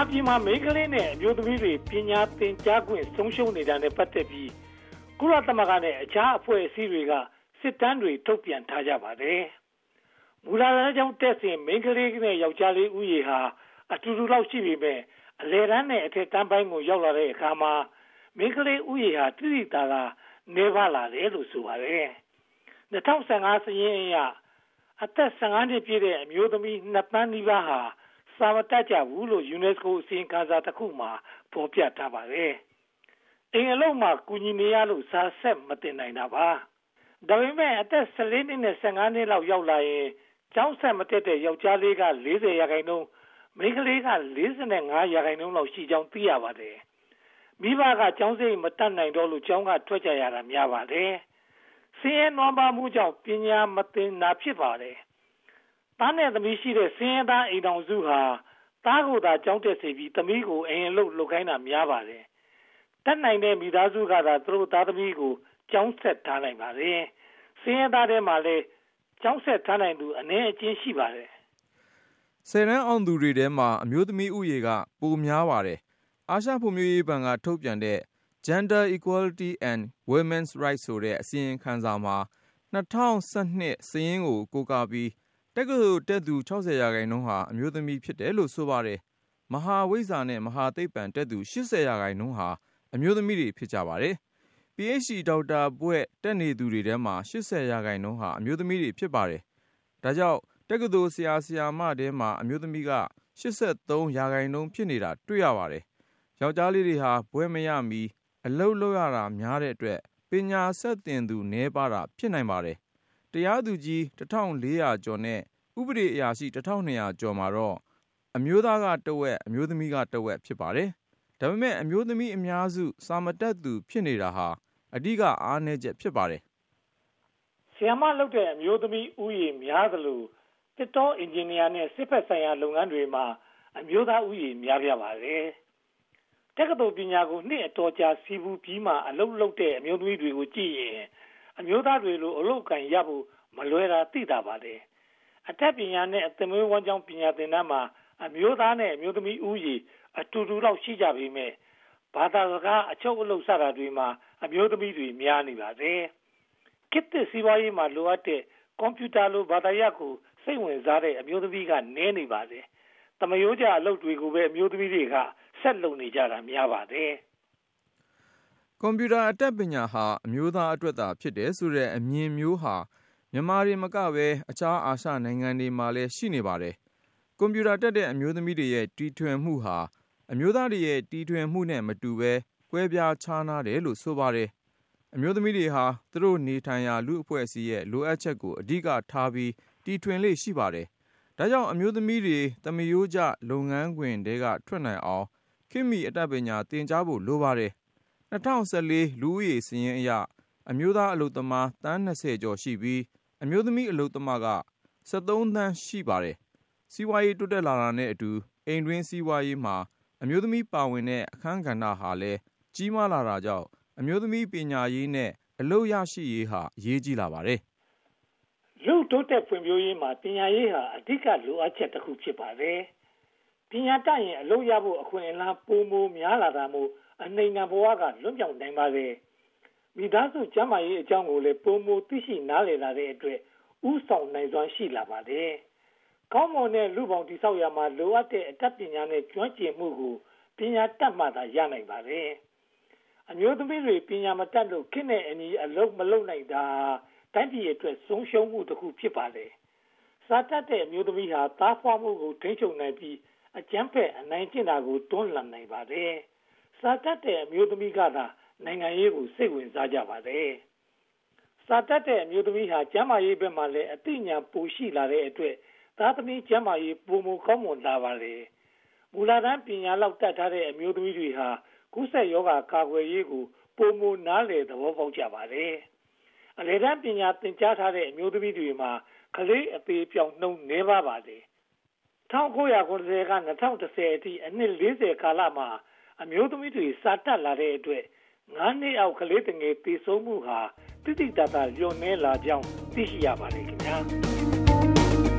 မြန်မာပြည်မှာ မိန်းကလေးနဲ့ အမျိုးသမီးတွေ ပညာသင်ကြားခွင့် ဆုံးရှုံးနေတာနဲ့ ပတ်သက်ပြီး ကုလသမဂ္ဂနဲ့ အခြားအဖွဲ့အစည်းတွေက စစ်တမ်းတွေ ထုတ်ပြန်ထားကြပါတယ်။မူလတန်းကျောင်းတက်စဉ် မိန်းကလေးနဲ့ ယောက်ျားလေးဥယေဟာ အတူတူလောက် ရှိပေမဲ့အလယ်တန်းနဲ့ အထက်တန်းပိုင်းကို ရောက်လာတဲ့အခါမှာ မိန်းကလေးဥယေဟာတိတိတာတာနေပါလာတယ်လို့ ဆိုပါတယ်။2015စာရင်းအရ အသက်15နှစ်ပြည့်တဲ့ အမျိုးသမီး2သန်းနီးပါးဟာ စာမတတ်ကြဘူးလို့ UNESCO အစီရင်ခံစာတစ်ခုမှာ ဖော်ပြထားပါတယ်။အင်အလုံးမှာ ကူညီနေရလို့ စာဆက်မတင်နိုင်တာပါ။ဒါပေမဲ့ အသက်14နှစ်နဲ့15နှစ်လောက် ရောက်လာရင် ကျောင်းဆက်မတက်တဲ့ ယောက်ျားလေးက40ရာခိုင်နှုန်း မိန်းကလေးက45ရာခိုင်နှုန်းလောက်ရှိကြောင်း သိရပါတယ်။မိဘက ကျောင်းစိတ် မတတ်နိုင်တော့လို့ ကျောင်းကထွက်ကြရတာ များပါတယ်။ဆင်းရဲနွမ်းပါမှုကြောင့် ပညာမသင်တာ ဖြစ်ပါတယ်။ သားနဲ့သမီးရှိတဲ့ဆင်းရဲသားအိမ်တော်စုဟာသားကိုသာကြောင်းတက်စေပြီးသမီးကိုအိမ်အလုပ်လုပ်ခိုင်းတာများပါတယ်။တတ်နိုင်တဲ့မိသားစုကသာသူတို့သားသမီးကိုကြောင်းဆက်ထားနိုင်ပါတယ်။ဆင်းရဲသားတွေမှာလည်းကြောင်းဆက်ထားနိုင်သူအနည်းအကျဉ်းရှိပါတယ်ဆယ်တန်းအောင်သူတွေထဲမှာအမျိုးသမီးဦးရေကပိုများပါတယ်။အာရှဖွံ့ဖြိုးရေးဘဏ်ကထုတ်ပြန်တဲ့ Gender Equality and Women's Rights ဆိုတဲ့အစီရင်ခံစာမှာ၂၀၁၂စာရင်းကိုကိုးကားပြီး တက္ကသိုလ်တက်သူ ၆၀ ရာခိုင်နှုန်းဟာ အမျိုးသမီးဖြစ်တယ်လို့ ဆိုပါတယ်။မဟာဝိဇ္ဇာနဲ့ မဟာသိပ္ပံတက်သူ ၈၀ ရာခိုင်နှုန်းဟာ အမျိုးသမီးတွေ ဖြစ်ကြပါတယ်။ PhD ဒေါက်တာဘွဲ့ တက်နေသူတွေထဲမှာ ၈၀ ရာခိုင်နှုန်းဟာ အမျိုးသမီးတွေ ဖြစ်ပါတယ်။ဒါကြောင့် တက္ကသိုလ် ဆရာ ဆရာမထဲမှာ အမျိုးသမီးက ၈၃ ရာခိုင်နှုန်း ဖြစ်နေတာ တွေ့ရပါတယ်။ယောက်ျားလေးတွေဟာ ဘွဲ့မရမီ အလုပ်လုပ်ရတာများတဲ့အတွက် ပညာဆက်သင်သူ နည်းပါးတာ ဖြစ်နိုင်ပါတယ်။ တရားသူကြီး၁၄၀၀ကျော်နဲ့ ဥပဒေအရာရှိ၁၂၀၀ကျော်မှာတော့ အမျိုးသားကတဝက် အမျိုးသမီးကတဝက် ဖြစ်ပါတယ်။ဒါပေမဲ့ အမျိုးသမီးအများစု စာမတတ်သူ ဖြစ်နေတာဟာ အဓိက အားနည်းချက် ဖြစ်ပါတယ်။ဆရာမလုပ်တဲ့ အမျိုးသမီးဥယျာဉ်များသလိုတစ်တော အင်ဂျင်နီယာနဲ့ စစ်ဖက်ဆိုင်ရာ လုပ်ငန်းတွေမှာ အမျိုးသားဥယျာဉ်များပြားပါတယ်။တက္ကသိုလ်ပညာကို နှစ်အတော်ကြာစီးပူးပြီးမှ အလုပ်လုပ်တဲ့ အမျိုးသမီးတွေကိုကြည့်ရင် အမျိုးသားတွေလိုအလုပ်ကံရဖို့မလွယ်တာသိတာပါတယ်။အထက်ပညာနဲ့အသမွေးဝမ်းကြောင်းပညာသင်တန်းမှာအမျိုးသားနဲ့အမျိုးသမီးဥယျာဉ်အတူတူလောက်ရှိကြပေမဲ့ဘာသာစကားအချုပ်အလုပ်စတာတွေမှာအမျိုးသမီးတွေများနေပါတယ်။ကိတ္တစီးပွားရေးမှာလိုအပ်တဲ့ကွန်ပျူတာလိုဘာသာရပ်ကိုစိတ်ဝင်စားတဲ့အမျိုးသမီးကနည်းနေပါတယ်။တမယိုးကြအလုပ်တွေကိုပဲအမျိုးသမီးတွေကဆက်လုပ်နေကြတာများပါတယ်။ ကွန်ပျူတာအတတ်ပညာဟာ အမျိုးသားအတွက်သာ ဖြစ်တယ်ဆိုတဲ့ အမြင်မျိုးဟာ မြန်မာတွေမကပဲ အခြားအာရှနိုင်ငံတွေမှာလည်း ရှိနေပါတယ်။ကွန်ပျူတာတက်တဲ့ အမျိုးသမီးတွေရဲ့ တီထွင်မှုဟာ အမျိုးသားတွေရဲ့ တီထွင်မှုနဲ့မတူဘဲ ကွဲပြားခြားနားတယ်လို့ ဆိုပါတယ်။အမျိုးသမီးတွေဟာ သူတို့နေထိုင်ရာ လူ့အဖွဲ့အစည်းရဲ့ လိုအပ်ချက်ကို အဓိကထားပြီး တီထွင်လေ့ရှိပါတယ်။ဒါကြောင့် အမျိုးသမီးတွေ သမရိုးကျ လုပ်ငန်းခွင်ထဲက ထွက်နိုင်အောင် ခေတ်မီအတတ်ပညာ သင်ကြားဖို့ လိုပါတယ်။ ၂၀၁၄လူဦးရေစာရင်းအရ အမျိုးသားအလုပ်သမား သန်း ၂၀ ကျော်ရှိပြီး အမျိုးသမီးအလုပ်သမားက ၁၃ သန်းရှိပါတယ်။စီးပွားရေး တိုးတက်လာတာနဲ့အတူ အိမ်တွင်းစီးပွားရေးမှာ အမျိုးသမီးပါဝင်တဲ့ အခန်းကဏ္ဍဟာလည်း ကြီးမားလာတာကြောင့် အမျိုးသမီး ပညာရေးနဲ့ အလုပ်ရရှိရေးဟာ အရေးကြီးလာပါတယ် လူတိုးတက်ဖွံ့ဖြိုးရေးမှာ ပညာရေးဟာ အဓိက လိုအပ်ချက်တစ်ခု ဖြစ်ပါတယ်။ ပညာတတ်ရင်အလုပ်ရဖို့အခွင့်အလမ်းပိုမိုများလာတာမို့အနှိမ်ငံဘဝကလွတ်မြောက်နိုင်ပါစေ။မိသားစုကျန်းမာရေးအကြောင်းကိုလည်းပိုမိုသိရှိနားလည်လာတဲ့အတွက်ဥဆောင်နိုင်စွမ်းရှိလာပါတယ်။ကောင်းမွန်တဲ့လူပေါင်းတိဆောက်ရမှာလိုအပ်တဲ့အတတ်ပညာနဲ့ကျွမ်းကျင်မှုကိုပညာတတ်မှသာရနိုင်ပါတယ်။အမျိုးသမီးတွေပညာမတတ်လို့ခင်းတဲ့အညီအလုပ်မလုပ်နိုင်တာတိုင်းပြည်အတွက်ဆုံးရှုံးမှုတစ်ခုဖြစ်ပါတယ်။စာတတ်တဲ့အမျိုးသမီးဟာသားဖွားမှုကိုထိန်းချုပ်နိုင်ပြီး အကျန်းဖက်အနိုင်ကျင့်တာကိုတွန်းလှန်နိုင်ပါတယ်။စာတတ်တဲ့အမျိုးသမီးကသာနိုင်ငံရေးကိုစိတ်ဝင်စားကြပါတယ်။စာတတ်တဲ့အမျိုးသမီးဟာကျန်းမာရေးဘက်မှာလည်းအသိဉာဏ်ပိုရှိလာတဲ့အတွက်သားသမီးကျန်းမာရေးပုံမကောင်းမွန်လာပါလေ။မူလတန်းပညာလောက်တတ်ထားတဲ့အမျိုးသမီးတွေဟာကုသရောဂါကာကွယ်ရေးကိုပုံမနားလေသဘောပေါက်ကြပါတယ်။အလေတန်းပညာသင်ကြားထားတဲ့အမျိုးသမီးတွေမှာကလေးအသေးပြောင်နှုံနေပါပါလေ 1990က2010အထိအနှစ်40ကာလမှာ အမျိုးသမီးတွေ စာတက်လာတဲ့အတွက်9နှစ်အောက်ကလေးတငယ်ပြေဆုံးမှုဟာတိတိတတ်တာလျော့နေလာကြောင်း သိရှိရပါတယ်ခင်ဗျာ